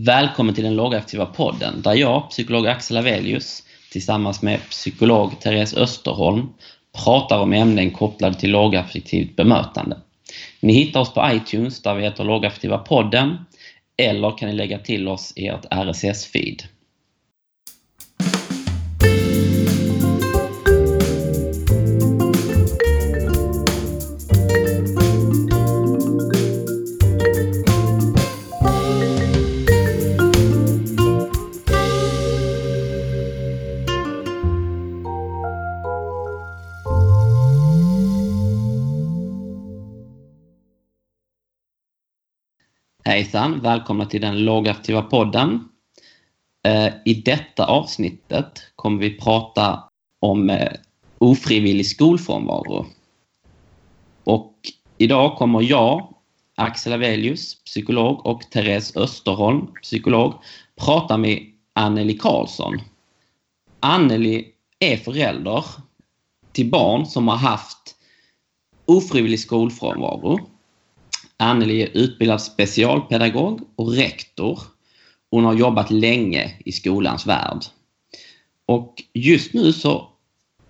Välkommen till den lågaktiva podden där jag, psykolog Axel Avelius, tillsammans med psykolog Therese Österholm pratar om ämnen kopplade till lågaffektivt bemötande. Ni hittar oss på iTunes där vi heter Lågaktiva podden eller kan ni lägga till oss i ert RSS-feed. Hejsan! Välkomna till den lågaktiva podden. Eh, I detta avsnittet kommer vi prata om eh, ofrivillig skolfrånvaro. Och idag kommer jag, Axel Avelius, psykolog och Therese Österholm, psykolog, prata med Anneli Karlsson. Anneli är förälder till barn som har haft ofrivillig skolfrånvaro Anneli är utbildad specialpedagog och rektor. Hon har jobbat länge i skolans värld. Och just nu så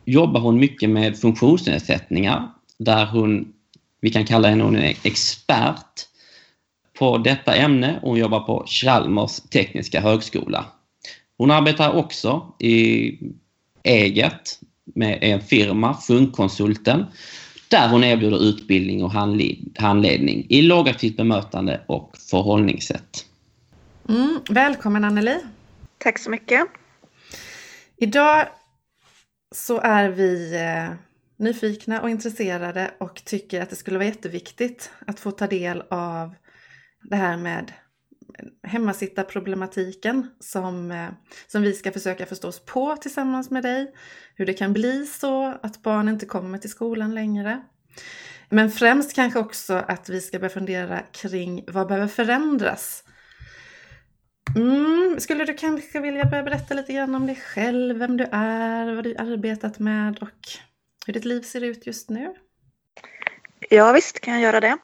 jobbar hon mycket med funktionsnedsättningar där hon, vi kan kalla henne hon är expert på detta ämne. Hon jobbar på Chalmers tekniska högskola. Hon arbetar också i eget med en firma, Funkkonsulten, där hon erbjuder utbildning och handledning i lågaktivt bemötande och förhållningssätt. Mm, välkommen Anneli! Tack så mycket! Idag så är vi eh, nyfikna och intresserade och tycker att det skulle vara jätteviktigt att få ta del av det här med hemmasittarproblematiken som, eh, som vi ska försöka förstå oss på tillsammans med dig. Hur det kan bli så att barn inte kommer till skolan längre. Men främst kanske också att vi ska börja fundera kring vad behöver förändras. Mm, skulle du kanske vilja börja berätta lite grann om dig själv, vem du är, vad du arbetat med och hur ditt liv ser ut just nu? Ja visst kan jag göra det.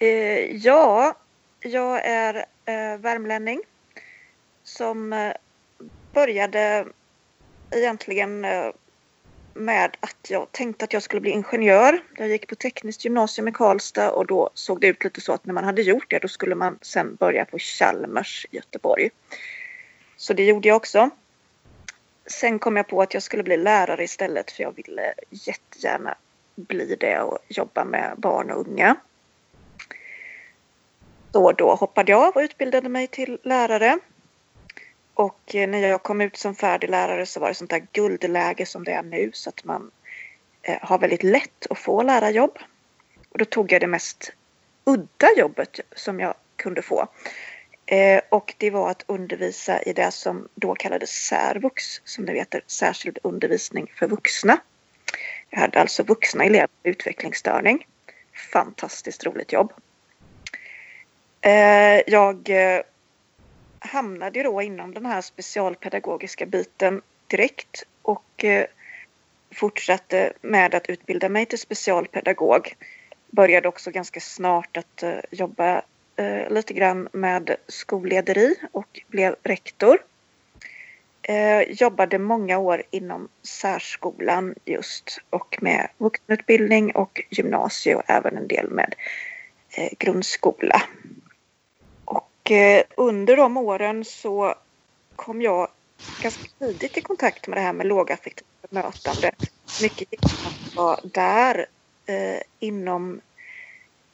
Eh, ja, jag är eh, värmlänning som eh, började egentligen eh, med att jag tänkte att jag skulle bli ingenjör. Jag gick på tekniskt gymnasium i Karlstad och då såg det ut lite så att när man hade gjort det då skulle man sen börja på Chalmers i Göteborg. Så det gjorde jag också. Sen kom jag på att jag skulle bli lärare istället för jag ville jättegärna bli det och jobba med barn och unga. Så då hoppade jag av och utbildade mig till lärare. Och eh, när jag kom ut som färdig lärare så var det sånt där guldläge som det är nu så att man eh, har väldigt lätt att få lärarjobb. Och då tog jag det mest udda jobbet som jag kunde få. Eh, och det var att undervisa i det som då kallades särvux, som det heter, särskild undervisning för vuxna. Jag hade alltså vuxna elever med utvecklingsstörning. Fantastiskt roligt jobb. Eh, jag eh, hamnade då inom den här specialpedagogiska biten direkt och eh, fortsatte med att utbilda mig till specialpedagog. Började också ganska snart att eh, jobba eh, lite grann med skollederi och blev rektor. Eh, jobbade många år inom särskolan just och med vuxenutbildning och gymnasie och även en del med grundskola. Eh, under de åren så kom jag ganska tidigt i kontakt med det här med lågaffektivt bemötande. Mycket var där eh, inom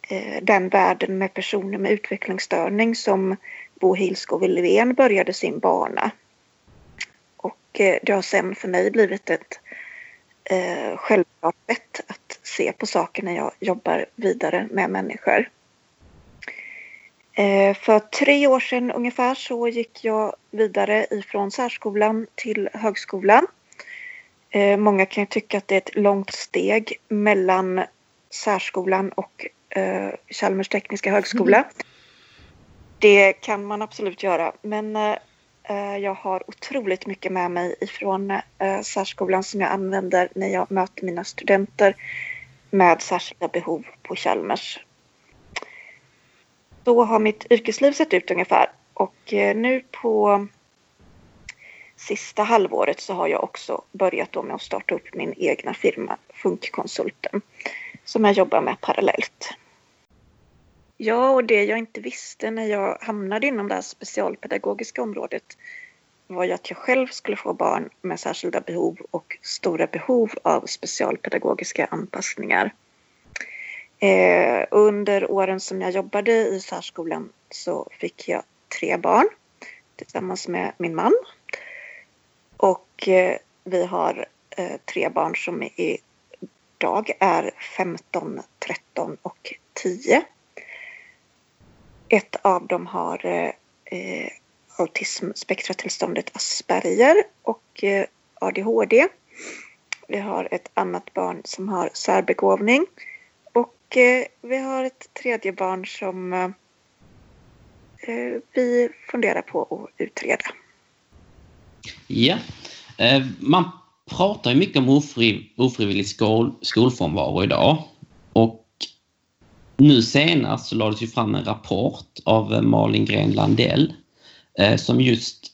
eh, den världen med personer med utvecklingsstörning som Bo Hilskov Löfven började sin bana. Och eh, det har sen för mig blivit ett eh, självklart sätt att se på saker när jag jobbar vidare med människor. Eh, för tre år sedan ungefär så gick jag vidare ifrån särskolan till högskolan. Eh, många kan tycka att det är ett långt steg mellan särskolan och eh, Chalmers tekniska högskola. Mm. Det kan man absolut göra men jag har otroligt mycket med mig ifrån särskolan som jag använder när jag möter mina studenter med särskilda behov på Chalmers så har mitt yrkesliv sett ut ungefär. Och eh, nu på sista halvåret så har jag också börjat då med att starta upp min egna firma Funkkonsulten som jag jobbar med parallellt. Ja, och det jag inte visste när jag hamnade inom det här specialpedagogiska området var ju att jag själv skulle få barn med särskilda behov och stora behov av specialpedagogiska anpassningar. Eh, under åren som jag jobbade i särskolan så fick jag tre barn tillsammans med min man. Och eh, vi har eh, tre barn som idag är 15, 13 och 10. Ett av dem har eh, eh autismspektratillståndet Asperger och eh, ADHD. Vi har ett annat barn som har särbegåvning eh, Eh, vi har ett tredje barn som eh, eh vi funderar på att utreda. Ja, eh, man pratar ju mycket om ofri, ofrivillig skol, skolfrånvaro idag och nu senast så lades ju fram en rapport av Malin Gren Landell Eh, som just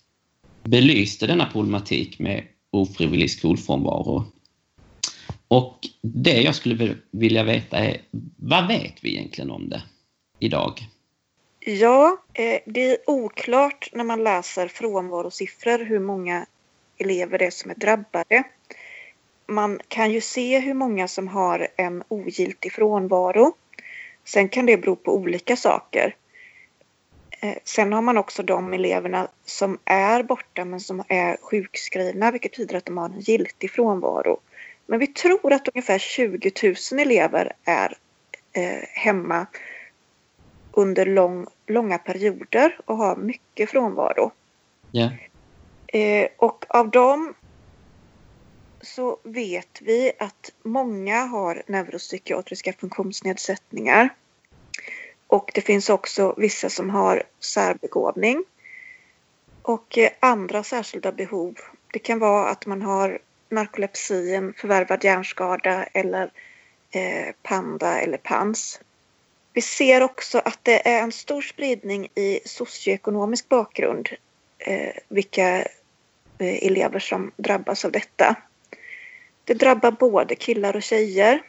belyste denna problematik med ofrivillig skolfrånvaro. Och det jag skulle vilja veta är, vad vet vi egentligen om det idag? Ja, eh, det är oklart när man läser frånvarosiffror hur många elever det är som är drabbade. Man kan ju se hur många som har en ogiltig frånvaro. Sen kan det bero på olika saker. Eh, sen har man också de eleverna som är borta men som är sjukskrivna vilket betyder att de har en giltig frånvaro. Men vi tror att ungefär 20 000 elever är eh, hemma under lång, långa perioder och har mycket frånvaro. Yeah. Eh, och av dem så vet vi att många har neuropsykiatriska funktionsnedsättningar. Och det finns också vissa som har särbegåvning. Och eh, andra särskilda behov. Det kan vara att man har narkolepsi, en förvärvad hjärnskada eller eh, panda eller pans. Vi ser också att det är en stor spridning i socioekonomisk bakgrund eh, vilka eh, elever som drabbas av detta. Det drabbar både killar och tjejer.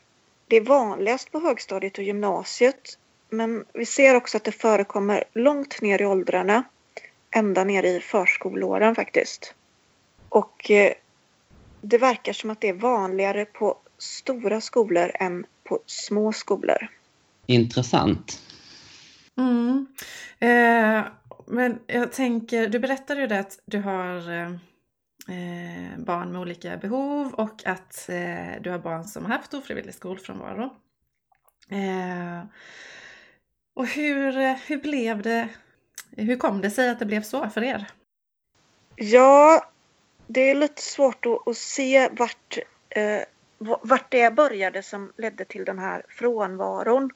Det är vanligast på högstadiet och gymnasiet men vi ser också att det förekommer långt ner i åldrarna. Ända ner i förskoleåren faktiskt. Och eh, det verkar som att det är vanligare på stora skolor än på små skolor. Intressant. Mm. Eh, men jag tänker, du berättade ju det att du har eh, eh barn med olika behov och att eh, du har barn som har haft ofrivillig skolfrånvaro. Eh, och hur, hur blev det? Hur kom det sig att det blev så för er? Ja, det är lite svårt att, att se vart, eh, vart det började som ledde till den här frånvaron.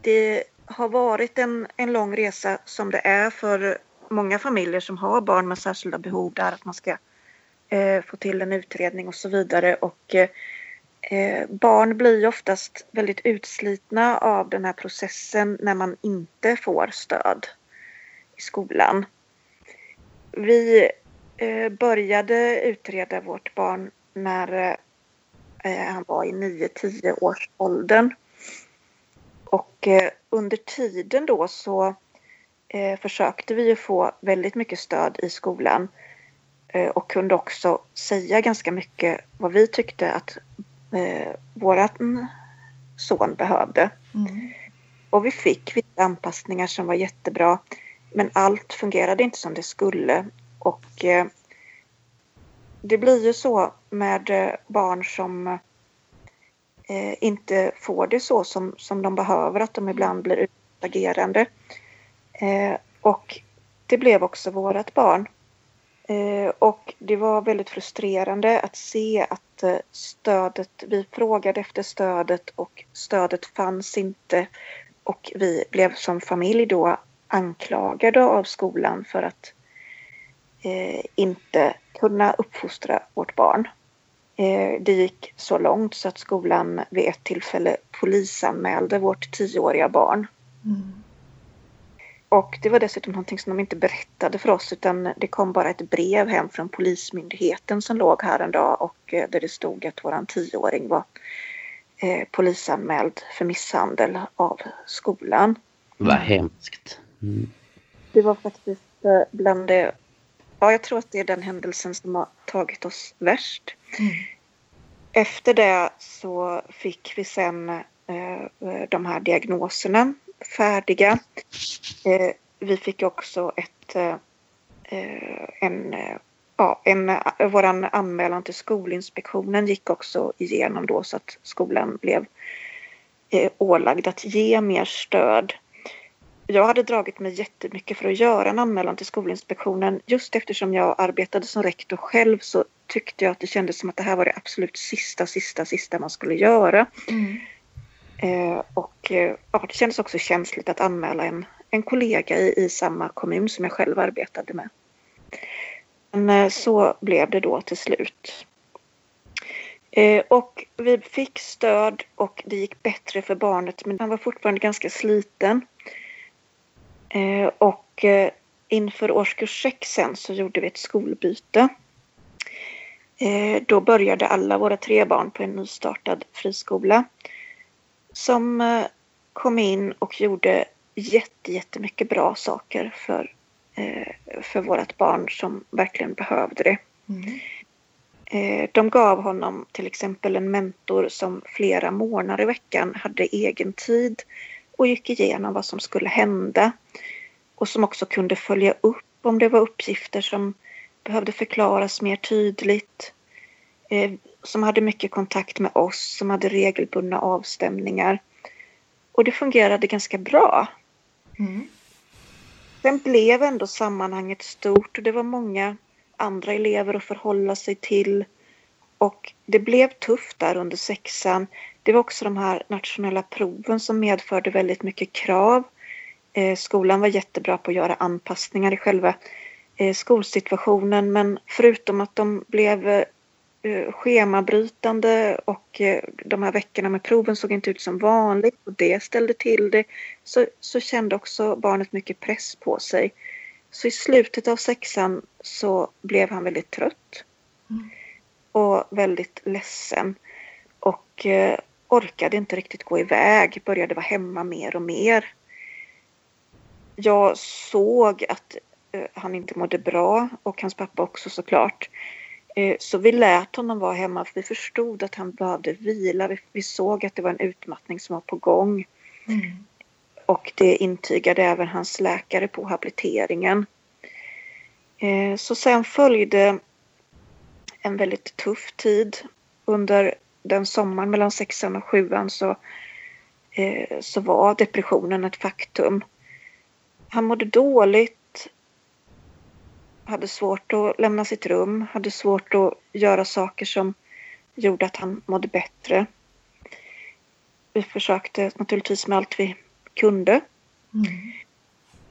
Det har varit en, en lång resa som det är för många familjer som har barn med särskilda behov där att man ska eh, få till en utredning och så vidare. Och eh, eh barn blir oftast väldigt utslitna av den här processen när man inte får stöd i skolan. Vi började utreda vårt barn när eh, han var i 9-10 års åldern. Och eh, under tiden då så eh, försökte vi få väldigt mycket stöd i skolan eh, och kunde också säga ganska mycket vad vi tyckte att eh, våran son behövde. Mm. Och vi fick vissa anpassningar som var jättebra. Men allt fungerade inte som det skulle. Och eh, det blir ju så med eh, barn som eh, inte får det så som, som de behöver, att de ibland blir utagerande. Eh, och det blev också vårt barn. Eh, och det var väldigt frustrerande att se att eh, stödet, vi frågade efter stödet och stödet fanns inte. Och vi blev som familj då anklagade av skolan för att eh, inte kunna uppfostra vårt barn. Eh, det gick så långt så att skolan vid ett tillfälle polisanmälde vårt tioåriga barn. Mm. och det var dessutom någonting som de inte berättade för oss utan det kom bara ett brev hem från Polismyndigheten som låg här en dag och eh, där det stod att våran tioåring var eh, polisanmäld för misshandel av skolan. Vad hemskt. Mm. Det var faktiskt eh, bland det, ja jag tror att det är den händelsen som har tagit oss värst. Mm. Efter det så fick vi sen eh, de här diagnoserna färdiga. Eh, vi fick också ett, eh, en, ja, en, våran anmälan till Skolinspektionen gick också igenom då så att skolan blev eh, ålagd att ge mer stöd. Jag hade dragit mig jättemycket för att göra en anmälan till Skolinspektionen. Just eftersom jag arbetade som rektor själv så tyckte jag att det kändes som att det här var det absolut sista, sista, sista man skulle göra. Mm. Eh, och eh, ja, det kändes också känsligt att anmäla en, en kollega i, i samma kommun som jag själv arbetade med. Men eh, så blev det då till slut. Eh, och vi fick stöd och det gick bättre för barnet men han var fortfarande ganska sliten. Eh, och eh, inför årskurs 6 sen så gjorde vi ett skolbyte. Då började alla våra tre barn på en nystartad friskola som eh, kom in och gjorde jätte, jättemycket bra saker för, eh, för vårt barn som verkligen behövde det. Mm. Eh, de gav honom till exempel en mentor som flera månader i veckan hade egen tid och gick igenom vad som skulle hända och som också kunde följa upp om det var uppgifter som behövde förklaras mer tydligt eh, som hade mycket kontakt med oss, som hade regelbundna avstämningar. Och det fungerade ganska bra. Mm. Sen blev ändå sammanhanget stort och det var många andra elever att förhålla sig till. Och det blev tufft där under sexan. Det var också de här nationella proven som medförde väldigt mycket krav. Eh, skolan var jättebra på att göra anpassningar i själva eh, skolsituationen men förutom att de blev eh, schemabrytande och de här veckorna med proven såg inte ut som vanligt och det ställde till det. Så, så kände också barnet mycket press på sig. Så i slutet av sexan så blev han väldigt trött. Mm. Och väldigt ledsen. Och orkade inte riktigt gå iväg, började vara hemma mer och mer. Jag såg att eh, han inte mådde bra och hans pappa också såklart. Eh, så vi lät honom vara hemma för vi förstod att han behövde vila. Vi såg att det var en utmattning som var på gång. Mm. Och det intygade även hans läkare på habiliteringen. Eh, så sen följde en väldigt tuff tid. Under den sommaren mellan sexan och sjuan så, eh, så var depressionen ett faktum. Han mådde dåligt hade svårt att lämna sitt rum, hade svårt att göra saker som gjorde att han mådde bättre. Vi försökte naturligtvis med allt vi kunde. Mm.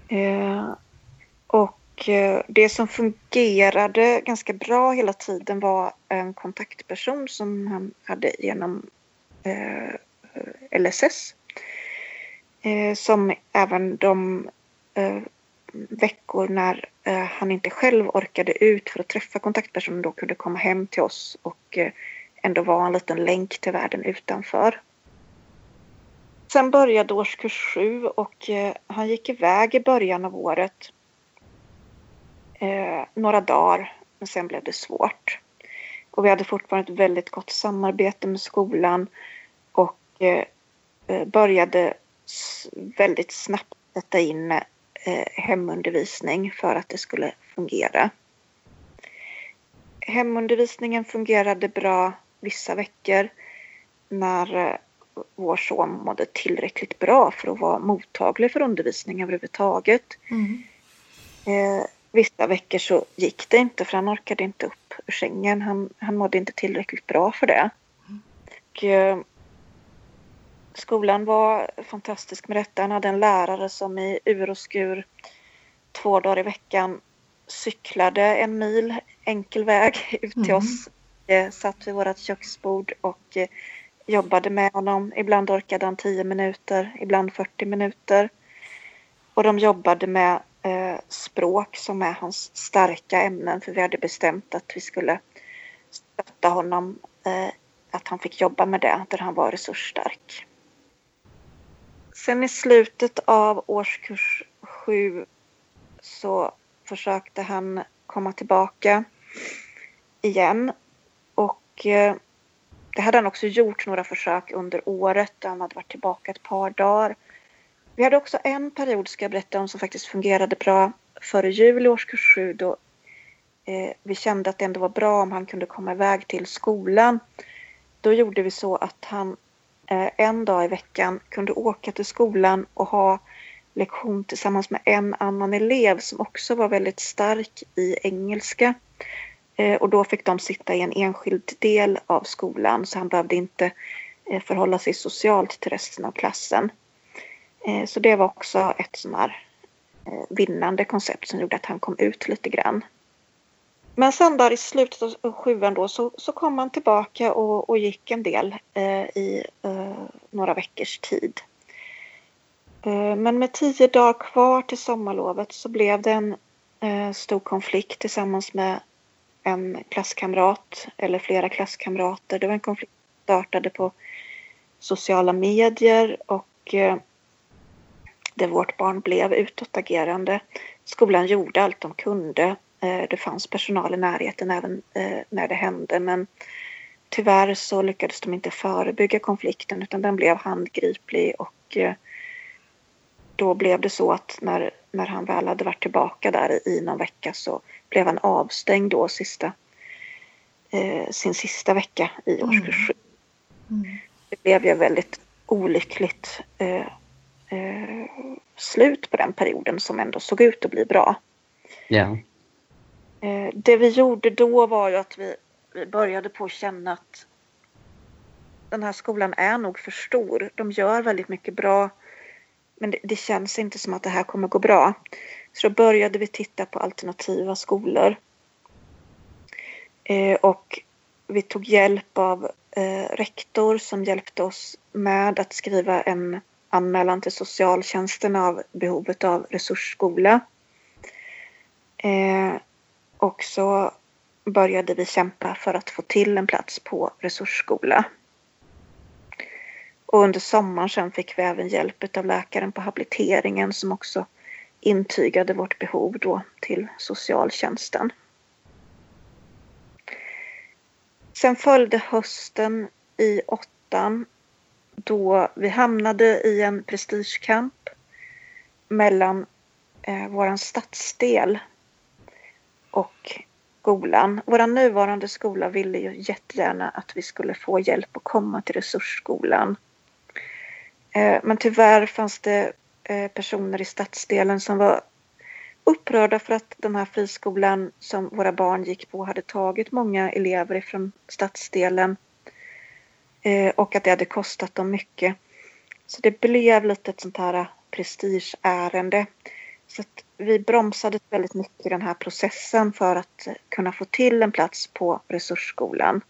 Eh, och Eh, det som fungerade ganska bra hela tiden var en kontaktperson som han hade genom eh, LSS. Eh, som även de eh, veckor när eh, han inte själv orkade ut för att träffa kontaktpersonen då kunde komma hem till oss och eh, ändå vara en liten länk till världen utanför. Sen började årskurs sju och eh, han gick iväg i början av året. Eh, några dagar, men sen blev det svårt. Och vi hade fortfarande ett väldigt gott samarbete med skolan och eh, eh började väldigt snabbt sätta in eh, hemundervisning för att det skulle fungera. Hemundervisningen fungerade bra vissa veckor när eh, vår son mådde tillräckligt bra för att vara mottaglig för undervisning överhuvudtaget. Mm. Eh, vissa veckor så gick det inte för han orkade inte upp ur sängen. Han, han mådde inte tillräckligt bra för det. Och, eh, skolan var fantastisk med detta. Han hade en lärare som i ur och skur två dagar i veckan cyklade en mil enkel väg ut till mm. oss. Eh, satt vid vårt köksbord och eh, jobbade med honom. Ibland orkade han 10 minuter, ibland 40 minuter. Och de jobbade med eh, språk som är hans starka ämnen för vi hade bestämt att vi skulle stötta honom, eh, att han fick jobba med det där han var resursstark. Sen i slutet av årskurs sju så försökte han komma tillbaka igen och eh, det hade han också gjort några försök under året. Han hade varit tillbaka ett par dagar. Vi hade också en period, ska jag berätta om, som faktiskt fungerade bra före jul i årskurs 7 då eh, vi kände att det ändå var bra om han kunde komma iväg till skolan. Då gjorde vi så att han eh, en dag i veckan kunde åka till skolan och ha lektion tillsammans med en annan elev som också var väldigt stark i engelska. Eh, och då fick de sitta i en enskild del av skolan så han behövde inte eh, förhålla sig socialt till resten av klassen. Eh, så det var också ett sån här eh, vinnande koncept som gjorde att han kom ut lite grann. Men sen där i slutet av sjuan då så, så kom han tillbaka och, och gick en del eh, i eh, några veckors tid. Eh, men med tio dagar kvar till sommarlovet så blev det en eh, stor konflikt tillsammans med en klasskamrat eller flera klasskamrater. Det var en konflikt som startade på sociala medier och eh, där vårt barn blev utåtagerande. Skolan gjorde allt de kunde. Eh, det fanns personal i närheten även eh, när det hände men tyvärr så lyckades de inte förebygga konflikten utan den blev handgriplig och då blev det så att när, när han väl hade varit tillbaka där i någon vecka så blev han avstängd då sista, eh, sin sista vecka i mm. årskurs 7. Mm. Det blev ju väldigt olyckligt eh, eh, slut på den perioden som ändå såg ut att bli bra. Ja. Eh, det vi gjorde då var ju att vi, vi började på att känna att den här skolan är nog för stor. De gör väldigt mycket bra men det, det, känns inte som att det här kommer gå bra. Så då började vi titta på alternativa skolor. Eh, och vi tog hjälp av eh, rektor som hjälpte oss med att skriva en anmälan till socialtjänsten av behovet av resursskola. Eh, och så började vi kämpa för att få till en plats på resursskola. Och under sommaren sen fick vi även hjälp av läkaren på habiliteringen som också intygade vårt behov då till socialtjänsten. Sen följde hösten i åttan då vi hamnade i en prestigekamp mellan eh, vår stadsdel och skolan. Vår nuvarande skola ville ju jättegärna att vi skulle få hjälp att komma till resursskolan. Eh, men tyvärr fanns det eh, personer i stadsdelen som var upprörda för att den här friskolan som våra barn gick på hade tagit många elever ifrån stadsdelen eh, och att det hade kostat dem mycket. Så det blev lite ett sånt här eh, prestigeärende. Så att vi bromsade väldigt mycket i den här processen för att kunna få till en plats på resursskolan.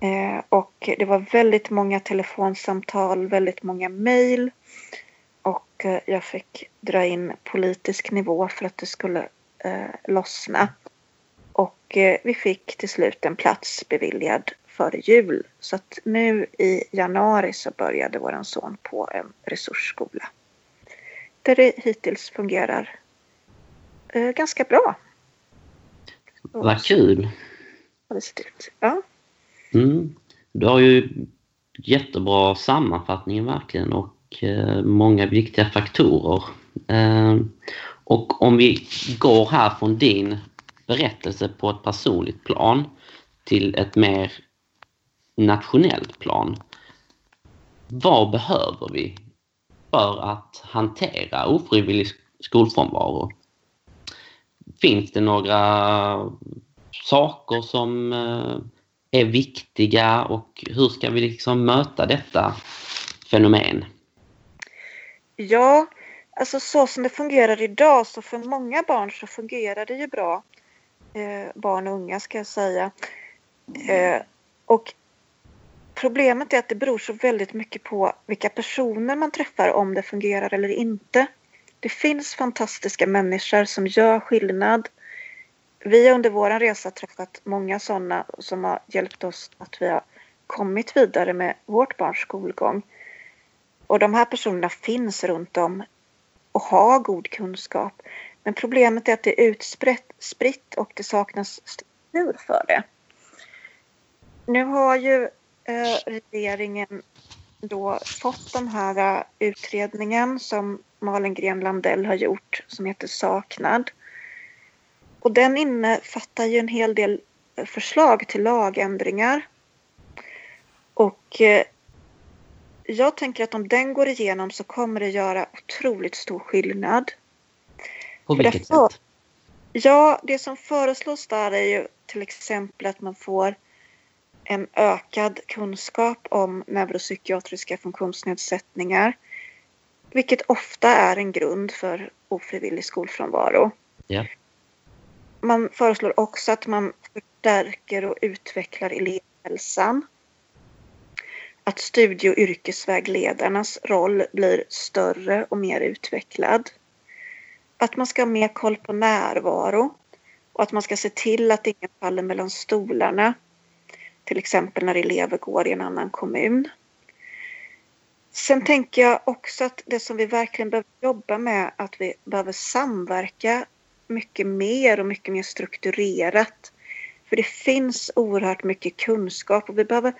Eh, och det var väldigt många telefonsamtal, väldigt många mejl. Och eh, jag fick dra in politisk nivå för att det skulle eh, lossna. Och eh, vi fick till slut en plats beviljad före jul. Så att nu i januari så började vår son på en resursskola. Där det hittills fungerar eh, ganska bra. Vad kul! Ja. Mm. Du har ju jättebra sammanfattning verkligen och eh, många viktiga faktorer. Eh, och om vi går här från din berättelse på ett personligt plan till ett mer nationellt plan. Vad behöver vi för att hantera ofrivillig skolfrånvaro? Finns det några saker som eh, är viktiga och hur ska vi liksom möta detta fenomen? Ja, alltså så som det fungerar idag så för många barn så fungerar det ju bra. Eh, barn och unga ska jag säga. Eh, och problemet är att det beror så väldigt mycket på vilka personer man träffar om det fungerar eller inte. Det finns fantastiska människor som gör skillnad. Vi har under vår resa träffat många sådana som har hjälpt oss att vi har kommit vidare med vårt barns skolgång. Och de här personerna finns runt om och har god kunskap. Men problemet är att det är utspritt och det saknas struktur för det. Nu har ju eh, regeringen då fått den här uh, utredningen som Malin Gren Landell har gjort som heter Saknad. Och den innefattar ju en hel del förslag till lagändringar. Och eh, jag tänker att om den går igenom så kommer det göra otroligt stor skillnad. På vilket sätt? Ja, det som föreslås där är ju till exempel att man får en ökad kunskap om neuropsykiatriska funktionsnedsättningar. Vilket ofta är en grund för ofrivillig skolfrånvaro. Ja. Man föreslår också att man förstärker och utvecklar elevhälsan. Att studie och yrkesvägledarnas roll blir större och mer utvecklad. Att man ska ha mer koll på närvaro och att man ska se till att ingen faller mellan stolarna till exempel när elever går i en annan kommun. Sen tänker jag också att det som vi verkligen behöver jobba med att vi behöver samverka mycket mer och mycket mer strukturerat. För det finns oerhört mycket kunskap och vi behöver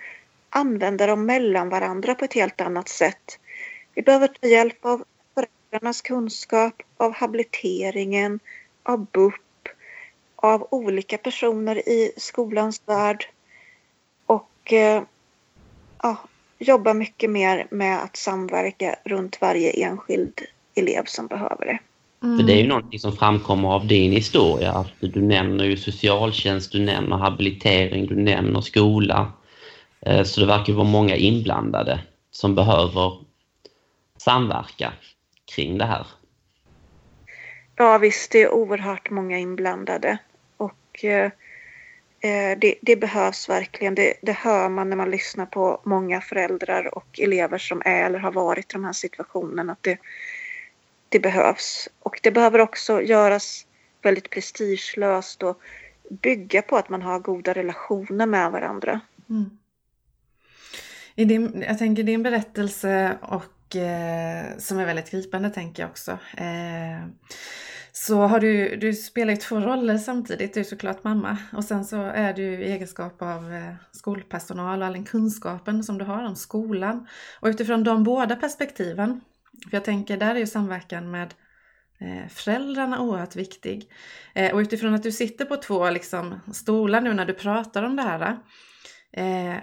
använda dem mellan varandra på ett helt annat sätt. Vi behöver ta hjälp av föräldrarnas kunskap, av habiliteringen, av BUP, av olika personer i skolans värld och eh, ja, jobba mycket mer med att samverka runt varje enskild elev som behöver det. Mm. För det är ju någonting som framkommer av din historia. Att du nämner ju socialtjänst, du nämner habilitering, du nämner skola. Eh, så det verkar vara många inblandade som behöver samverka kring det här. Ja visst, det är oerhört många inblandade. Och Eh, Eh, det, det, behövs verkligen. Det, det, hör man när man lyssnar på många föräldrar och elever som är eller har varit i de här situationerna. Att det, det behövs. Och det behöver också göras väldigt prestigelöst och bygga på att man har goda relationer med varandra. Mm. I din, jag tänker din berättelse och eh, som är väldigt gripande tänker jag också. Eh, så har du, du spelar ju två roller samtidigt. Du är såklart mamma och sen så är du i egenskap av eh, skolpersonal och all den kunskapen som du har om skolan. Och utifrån de båda perspektiven, för jag tänker där är ju samverkan med eh, föräldrarna oerhört viktig. Eh, och utifrån att du sitter på två liksom, stolar nu när du pratar om det här.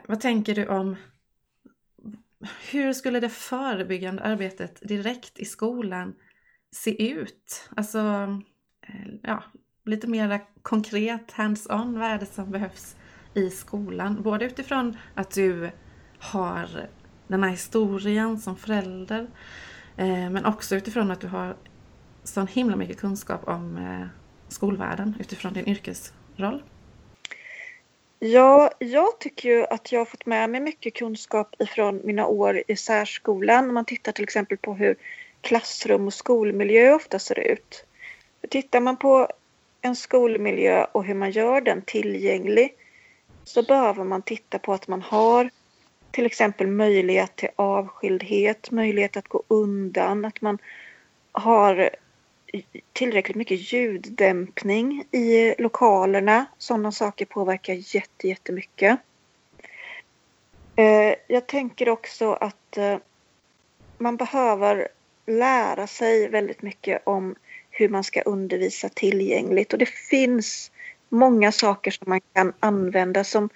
vad tänker du om hur skulle det förebyggande arbetet direkt i skolan se ut? Alltså, eh, ja, lite mer konkret, hands-on, vad är det som behövs i skolan? Både utifrån att du har den här historien som förälder, eh, men också utifrån att du har så himla mycket kunskap om eh, skolvärlden utifrån din yrkesroll. Ja, jag tycker ju att jag har fått med mig mycket kunskap ifrån mina år i särskolan. Om man tittar till exempel på hur klassrum och skolmiljö ofta ser ut. För tittar man på en skolmiljö och hur man gör den tillgänglig så behöver man titta på att man har till exempel möjlighet till avskildhet, möjlighet att gå undan, att man har tillräckligt mycket ljuddämpning i lokalerna. Sådana saker påverkar jätte, jättemycket. Eh, jag tänker också att eh, man behöver lära sig väldigt mycket om hur man ska undervisa tillgängligt och det finns många saker som man kan använda som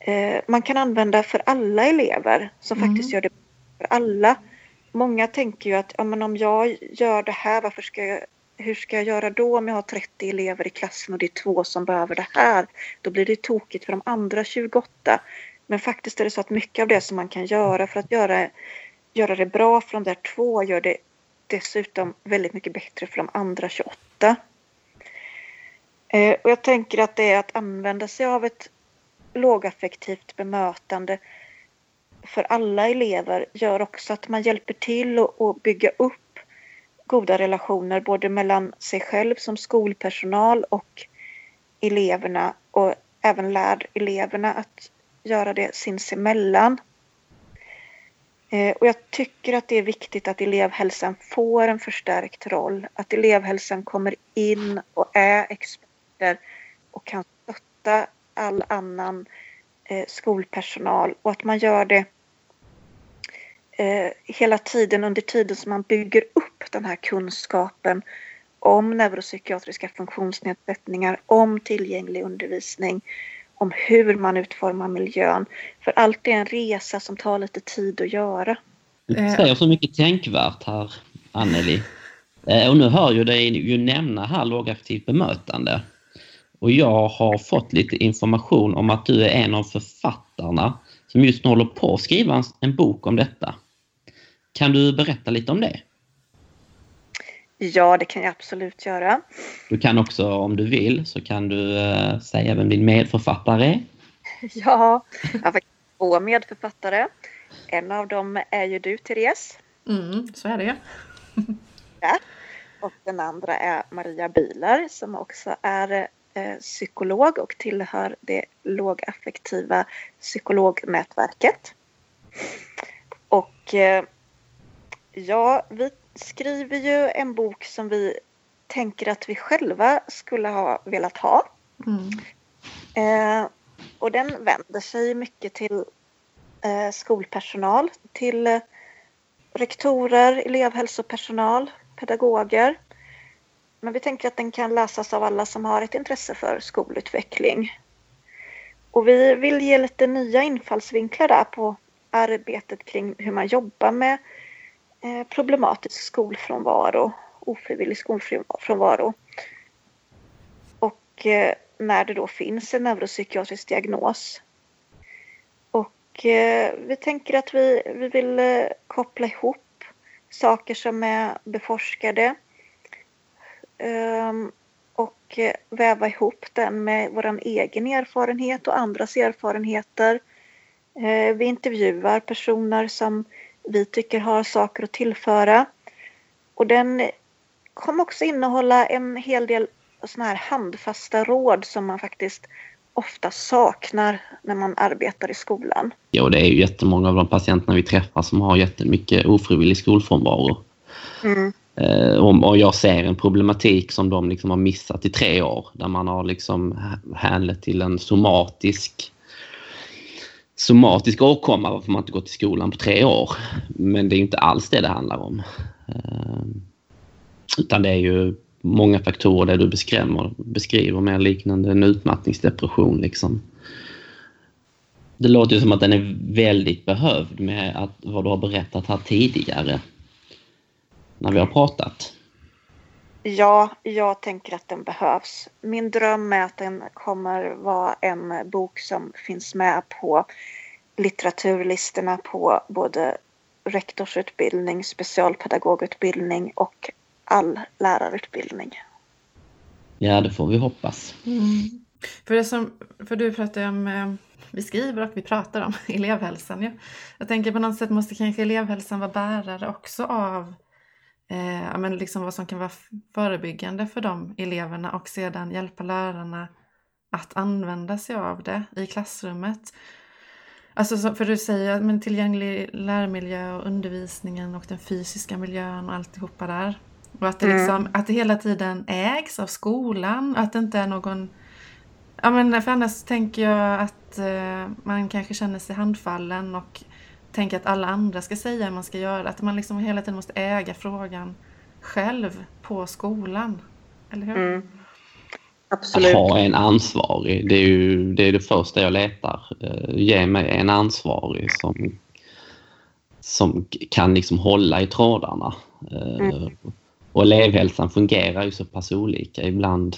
eh, man kan använda för alla elever som mm. faktiskt gör det för alla. Många tänker ju att ja, men om jag gör det här, varför ska jag, hur ska jag göra då om jag har 30 elever i klassen och det är två som behöver det här? Då blir det tokigt för de andra 28. Men faktiskt är det så att mycket av det som man kan göra för att göra göra det bra för de där två gör det dessutom väldigt mycket bättre för de andra 28. Eh, och jag tänker att det är att använda sig av ett lågaffektivt bemötande för alla elever gör också att man hjälper till att bygga upp goda relationer både mellan sig själv som skolpersonal och eleverna och även lär eleverna att göra det sinsemellan. Eh, och jag tycker att det är viktigt att elevhälsan får en förstärkt roll. Att elevhälsan kommer in och är experter och kan stötta all annan eh, skolpersonal och att man gör det eh, hela tiden under tiden som man bygger upp den här kunskapen om neuropsykiatriska funktionsnedsättningar, om tillgänglig undervisning, om hur man utformar miljön. För allt är en resa som tar lite tid att göra. Du säger så mycket tänkvärt här, Anneli. Eh, och nu hör ju dig ju nämna här lågaktivt bemötande. Och jag har fått lite information om att du är en av författarna som just nu håller på att skriva en bok om detta. Kan du berätta lite om det? Ja, det kan jag absolut göra. Du kan också, om du vill, så kan du äh, säga vem din medförfattare är. Ja, jag har faktiskt två medförfattare. En av dem är ju du, Therese. Mm, så är det. ja. Och den andra är Maria Bilar som också är eh, psykolog och tillhör det lågaffektiva psykolognätverket. Och eh, ja, vi skriver ju en bok som vi tänker att vi själva skulle ha velat ha. Mm. Eh, och den vänder sig mycket till eh, skolpersonal, till eh, rektorer, elevhälsopersonal, pedagoger. Men vi tänker att den kan läsas av alla som har ett intresse för skolutveckling. Och vi vill ge lite nya infallsvinklar där på arbetet kring hur man jobbar med Eh, problematisk skolfrånvaro, ofrivillig skolfrånvaro. Och eh, när det då finns en neuropsykiatrisk diagnos. Och eh, vi tänker att vi, vi vill koppla ihop saker som är beforskade ehm, och väva ihop den med vår egen erfarenhet och andras erfarenheter. Vi intervjuar personer som vi tycker har saker att tillföra. Och den kommer också innehålla en hel del såna här handfasta råd som man faktiskt ofta saknar när man arbetar i skolan. Ja, det är ju jättemånga av de patienterna vi träffar som har jättemycket ofrivillig skolfrånvaro. Mm. Eh, och jag ser en problematik som de liksom har missat i tre år där man har liksom till en somatisk somatisk åkomma varför man inte gått i skolan på tre år. Men det är inte alls det det handlar om. Ehm, utan det är ju många faktorer det du beskriver, beskriver mer liknande en utmattningsdepression. Liksom. Det låter ju som att den är väldigt behövd med att, vad du har berättat här tidigare när vi har pratat. Ja, jag tänker att den behövs. Min dröm är att den kommer vara en bok som finns med på litteraturlistorna på både rektorsutbildning, specialpedagogutbildning och all lärarutbildning. Ja, det får vi hoppas. Mm. För, det som, för du pratar om, eh, vi skriver och vi pratar om elevhälsan. Ja. Jag tänker på något sätt måste kanske elevhälsan vara bärare också av eh, men liksom vad som kan vara förebyggande för de eleverna och sedan hjälpa lärarna att använda sig av det i klassrummet. Alltså för du säger men tillgänglig lärmiljö och undervisningen och den fysiska miljön och alltihopa där. Och att det, mm. liksom, mm. att det hela tiden ägs av skolan. Att det inte är någon... Ja men för annars tänker jag att eh, man kanske känner sig handfallen och tänker att alla andra ska säga hur man ska göra. Att man liksom hela tiden måste äga frågan själv på skolan. Eller hur? Mm. Absolut. Att ha en ansvarig, det är ju det, är det första jag letar. Uh, ge mig en ansvarig som, som kan liksom hålla i trådarna. Uh, mm. Och elevhälsan fungerar ju så pass olika. Ibland,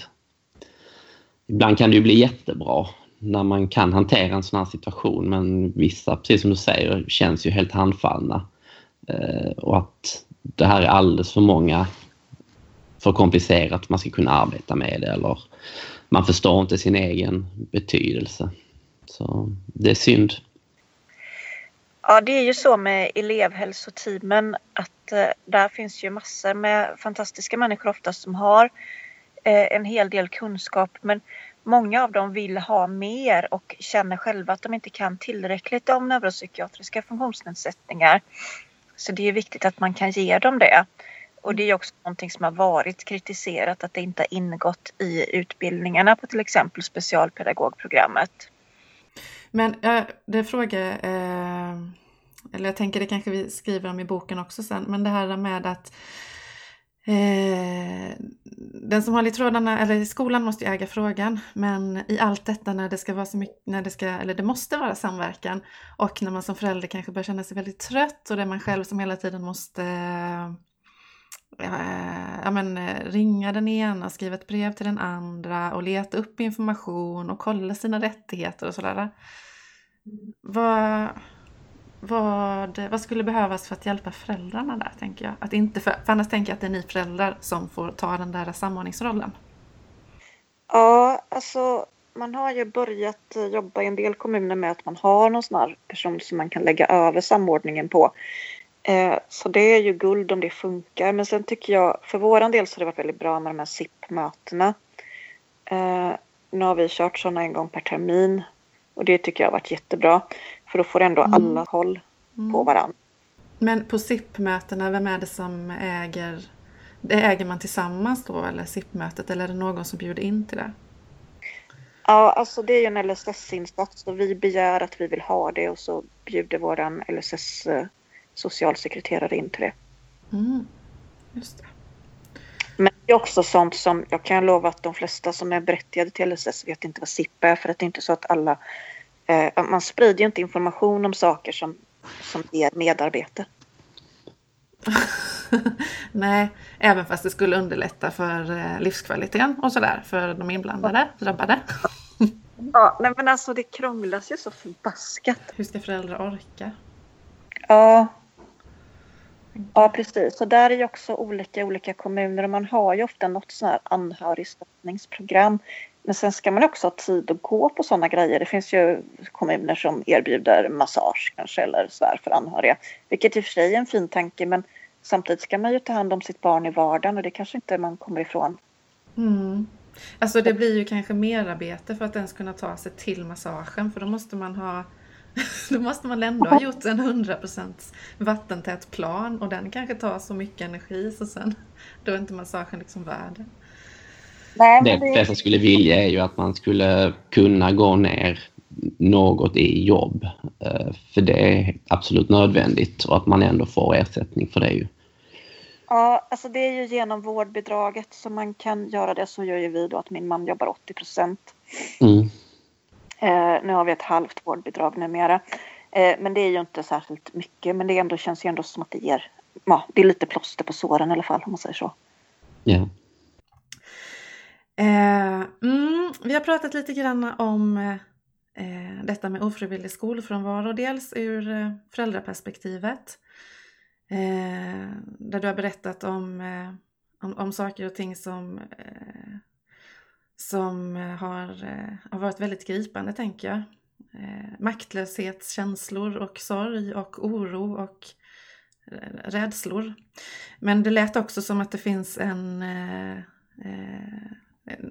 ibland kan det ju bli jättebra när man kan hantera en sån här situation men vissa, precis som du säger, känns ju helt handfallna. Eh, och att det här är alldeles för många för komplicerat man ska kunna arbeta med det eller man förstår inte sin egen betydelse. Så det är synd. Ja, det är ju så med elevhälsoteamen att eh, där finns ju massor med fantastiska människor oftast som har eh, en hel del kunskap men många av dem vill ha mer och känner själva att de inte kan tillräckligt om neuropsykiatriska funktionsnedsättningar. Så det är viktigt att man kan ge dem det. Och det är också någonting som har varit kritiserat att det inte har ingått i utbildningarna på till exempel specialpedagogprogrammet. Men äh, det frågar, äh, eh, eller jag tänker det kanske vi skriver om i boken också sen, men det här med att eh, den som håller i trådarna, eller skolan måste ju äga frågan, men i allt detta när det ska vara så mycket, när det ska, eller det måste vara samverkan och när man som förälder kanske börjar känna sig väldigt trött och det är man själv som hela tiden måste eh, eh, ja, men, eh, ringa den ena, skriva ett brev till den andra och leta upp information och kolla sina rättigheter och sådär. Vad, vad, vad skulle behövas för att hjälpa föräldrarna där, tänker jag? Att inte för, för annars tänker jag att det är ni föräldrar som får ta den där samordningsrollen. Ja, alltså man har ju börjat jobba i en del kommuner med att man har någon sån här person som man kan lägga över samordningen på. Eh, så det är ju guld om det funkar. Men sen tycker jag, för våran del så har det varit väldigt bra med de här SIP-mötena. Eh, nu har vi kört sådana en gång per termin. Och det tycker jag har varit jättebra. För då får ändå mm. alla mm. på varandra. Men på SIP-mötena, vem är det som äger? Det äger man tillsammans då eller SIP-mötet eller är det någon som bjuder in till det? Ja, alltså det är ju en LSS-insats och vi begär att vi vill ha det och så bjuder våran LSS socialsekreterare in till det. Mm, just det. Men det är också sånt som jag kan lova att de flesta som är berättigade till LSS vet inte vad SIP är för att det är inte så att alla eh, man sprider ju inte information om saker som, som ger medarbete. Nej, även fast det skulle underlätta för eh, livskvaliteten och sådär för de inblandade, drabbade. ja, nej men alltså det krånglas ju så förbaskat. Hur ska föräldrar orka? Ja, Ja, precis. Så där är ju också olika olika kommuner och man har ju ofta något sånt här anhörigstöttningsprogram. Men sen ska man också ha tid att gå på sådana grejer. Det finns ju kommuner som erbjuder massage kanske eller sådär för anhöriga. Vilket i och för sig är en fin tanke men samtidigt ska man ju ta hand om sitt barn i vardagen och det kanske inte man kommer ifrån. Mm. Alltså det blir ju kanske merarbete för att ens kunna ta sig till massagen för då måste man ha Då måste man ändå ha gjort en 100% vattentät plan och den kanske tar så mycket energi så sen då är inte massagen liksom värd det. Det flesta skulle vilja är ju att man skulle kunna gå ner något i jobb. Eh, för det är absolut nödvändigt och att man ändå får ersättning för det ju. Ja, alltså det är ju genom vårdbidraget som man kan göra det. Så gör ju vi då att min man jobbar 80 procent. Mm. Eh, nu har vi ett halvt vårdbidrag numera. Eh, men det är ju inte särskilt mycket. Men det ändå, känns ju ändå som att det ger... Ja, det är lite plåster på såren i alla fall om man säger så. Ja. Eh, mm, vi har pratat lite grann om eh, eh, detta med ofrivillig skolfrånvaro. Dels ur eh, föräldraperspektivet. Eh, där du har berättat om, eh, om, om, saker och ting som eh, som eh, har, eh, har varit väldigt gripande tänker jag. Eh, maktlöshetskänslor och sorg och oro och rädslor. Men det lät också som att det finns en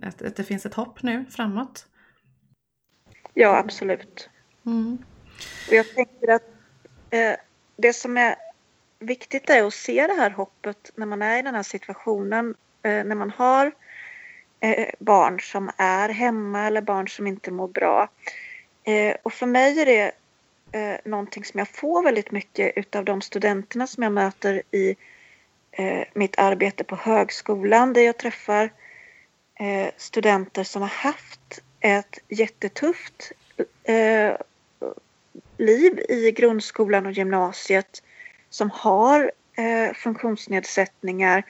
att, att det finns ett hopp nu framåt. Ja, absolut. Mm. Och jag tänker att eh, det som är viktigt är att se det här hoppet när man är i den här situationen. Eh, när man har eh, barn som är hemma eller barn som inte mår bra. Eh, och för mig är det eh, någonting som jag får väldigt mycket utav de studenterna som jag möter i eh, mitt arbete på högskolan där jag träffar Eh, studenter som har haft ett jättetufft eh, liv i grundskolan och gymnasiet som har eh, funktionsnedsättningar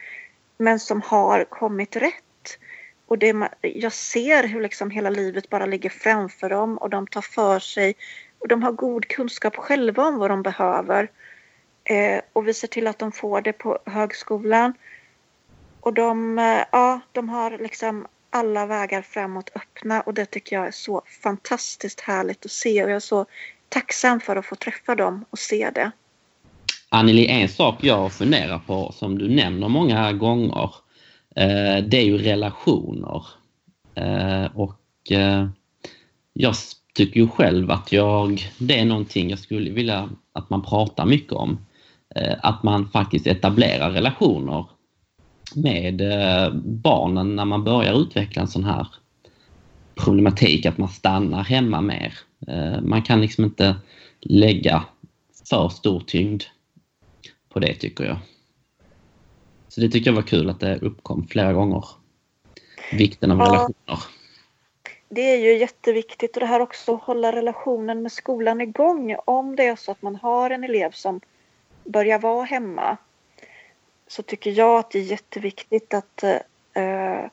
men som har kommit rätt och det, jag ser hur liksom hela livet bara ligger framför dem och de tar för sig. Och de har god kunskap själva om vad de behöver. Eh, och vi ser till att de får det på högskolan. Och de, eh, ja, de har liksom alla vägar framåt öppna och det tycker jag är så fantastiskt härligt att se och jag är så tacksam för att få träffa dem och se det. Anneli, en sak jag funderar på som du nämner många gånger, eh, det är ju relationer. Eh, och jag tycker ju själv att jag, det är någonting jag skulle vilja att man pratar mycket om. Att man faktiskt etablerar relationer med barnen när man börjar utveckla en sån här problematik, att man stannar hemma mer. Man kan liksom inte lägga för stor tyngd på det tycker jag. Så det tycker jag var kul att det uppkom flera gånger. Vikten av ja, relationer. Det är ju jätteviktigt och det här också att hålla relationen med skolan igång. Om det är så att man har en elev som börjar vara hemma så tycker jag att det är jätteviktigt att eh,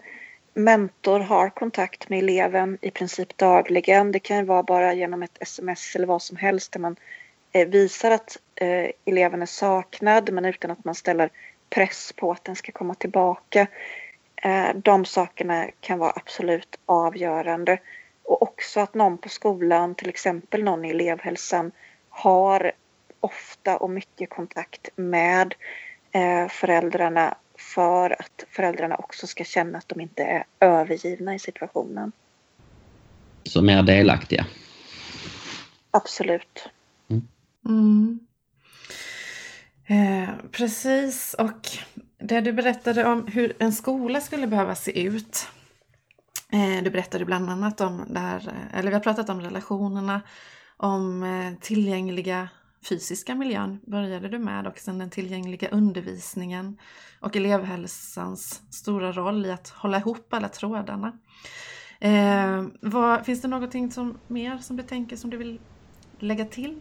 mentor har kontakt med eleven i princip dagligen. Det kan ju vara bara genom ett sms eller vad som helst där man Eh, visar att eh, eleven är saknad men utan att man ställer press på att den ska komma tillbaka. Eh, de sakerna kan vara absolut avgörande. Och också att någon på skolan, till exempel någon i elevhälsan, har ofta och mycket kontakt med föräldrarna för att föräldrarna också ska känna att de inte är övergivna i situationen. Så mer delaktiga? Absolut. Mm. Eh, precis, och det du berättade om hur en skola skulle behöva se ut. Eh, du berättade bland annat om det här, eller vi har pratat om relationerna, om eh, tillgängliga fysiska miljön började du med och sen den tillgängliga undervisningen och elevhälsans stora roll i att hålla ihop alla trådarna. Eh, vad, finns det någonting som, mer som du tänker som du vill lägga till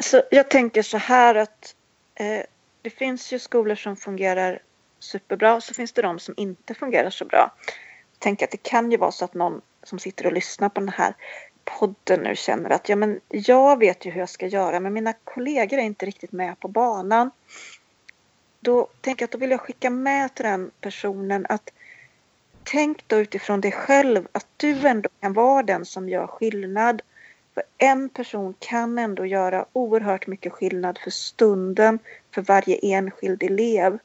Alltså, jag tänker så här att eh, det finns ju skolor som fungerar superbra och så finns det de som inte fungerar så bra. Jag tänker att det kan ju vara så att någon som sitter och lyssnar på den här podden nu känner att ja, men jag vet ju hur jag ska göra men mina kollegor är inte riktigt med på banan. Då tänker jag att då vill jag skicka med till den personen att tänk då utifrån dig själv att du ändå kan vara den som gör skillnad för en person kan ändå göra oerhört mycket skillnad för stunden för varje enskild elev.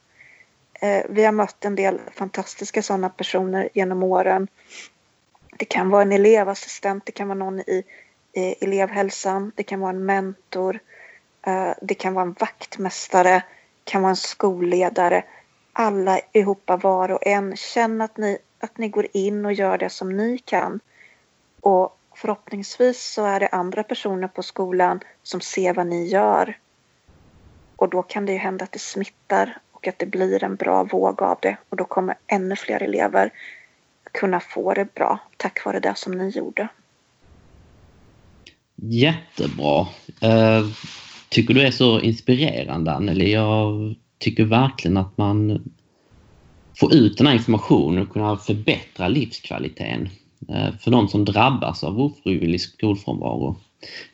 Eh, vi har mött en del fantastiska sådana personer genom åren. Det kan vara en elevassistent, det kan vara någon i, i elevhälsan, det kan vara en mentor, eh, det kan vara en vaktmästare, det kan vara en skolledare. Alla ihop var och en. Känn att ni, att ni går in och gör det som ni kan. Och förhoppningsvis så är det andra personer på skolan som ser vad ni gör. Och då kan det ju hända att det smittar och att det blir en bra våg av det och då kommer ännu fler elever kunna få det bra tack vare det som ni gjorde. Jättebra. Uh, tycker du är så inspirerande Anneli. Jag tycker verkligen att man får ut den här informationen och kunna förbättra livskvaliteten eh, för de som drabbas av ofrivillig skolfrånvaro.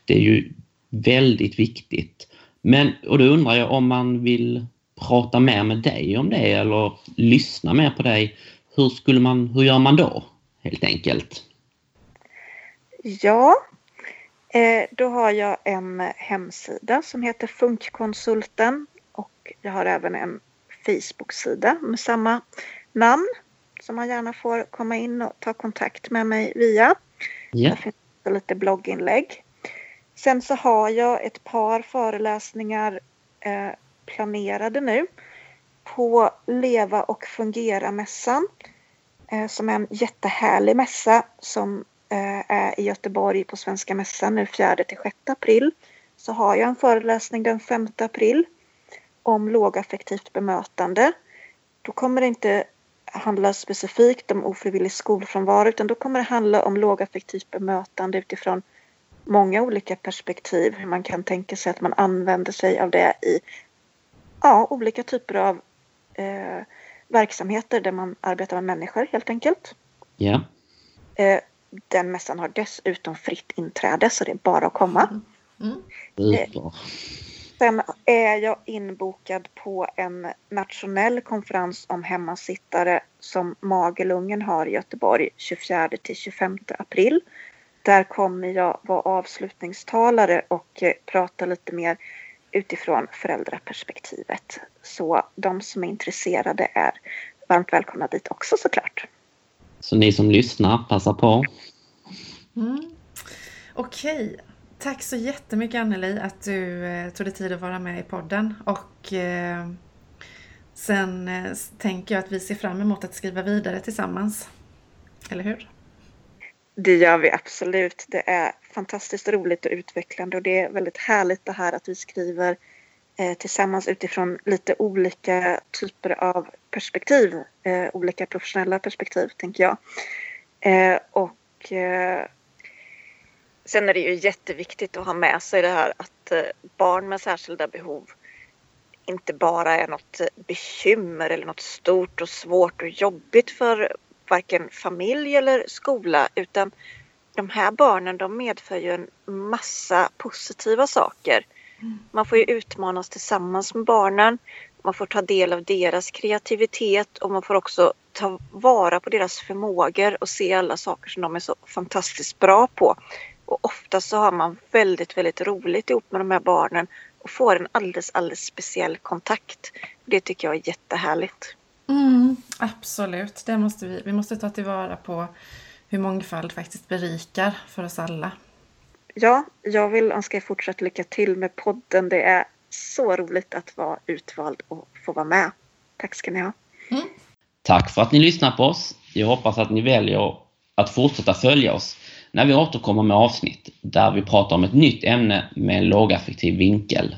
Det är ju väldigt viktigt. Men, och då undrar jag om man vill prata mer med dig om det eller lyssna mer på dig. Hur, skulle man, hur gör man då, helt enkelt? Ja, eh, då har jag en hemsida som heter Funkkonsulten och jag har även en Facebook-sida med samma namn som man gärna får komma in och ta kontakt med mig via. Ja. Där finns det lite blogginlägg. Sen så har jag ett par föreläsningar eh, planerade nu på Leva och fungera-mässan eh, som är en jättehärlig mässa som eh, är i Göteborg på Svenska mässan nu 4 till 6 april. Så har jag en föreläsning den 5 april om lågaffektivt bemötande. Då kommer det inte handla specifikt om ofrivillig skolfrånvaro utan då kommer det handla om lågaffektivt bemötande utifrån många olika perspektiv. Hur man kan tänka sig att man använder sig av det i ja, olika typer av eh, verksamheter där man arbetar med människor helt enkelt. Ja. Eh, den mässan har dessutom fritt inträde så det är bara att komma. Mm. Mm. Eh, Sen är jag inbokad på en nationell konferens om hemmasittare som Magelungen har i Göteborg 24 till 25 april. där kommer jag vara avslutningstalare och eh, prata lite mer utifrån föräldraperspektivet. Så de som är intresserade är varmt välkomna dit också såklart. Så ni som lyssnar, passa på. Mm. Okej, tack så jättemycket Anneli att du eh, tog dig tid att vara med i podden. Och eh, sen eh, tänker jag att vi ser fram emot att skriva vidare tillsammans. Eller hur? Det gör vi absolut. Det är fantastiskt roligt och utvecklande och det är väldigt härligt det här att vi skriver eh, tillsammans utifrån lite olika typer av perspektiv. Eh, olika professionella perspektiv, tänker jag. Eh, och eh, sen är det ju jätteviktigt att ha med sig det här att eh, barn med särskilda behov inte bara är något bekymmer eller något stort och svårt och jobbigt för varken familj eller skola utan de här barnen de medför ju en massa positiva saker. Mm. Man får ju utmanas tillsammans med barnen. Man får ta del av deras kreativitet och man får också ta vara på deras förmågor och se alla saker som de är så fantastiskt bra på. Och ofta så har man väldigt, väldigt roligt ihop med de här barnen och får en alldeles, alldeles speciell kontakt. Det tycker jag är jättehärligt. Mm, absolut, det måste vi. Vi måste ta tillvara på hur mångfald faktiskt berikar för oss alla. Ja, jag vill önska er fortsatt lycka till med podden. Det är så roligt att vara utvald och få vara med. Tack ska ni ha. Mm. Tack för att ni lyssnar på oss. Jag hoppas att ni väljer att fortsätta följa oss när vi återkommer med avsnitt där vi pratar om ett nytt ämne med en lågaffektiv vinkel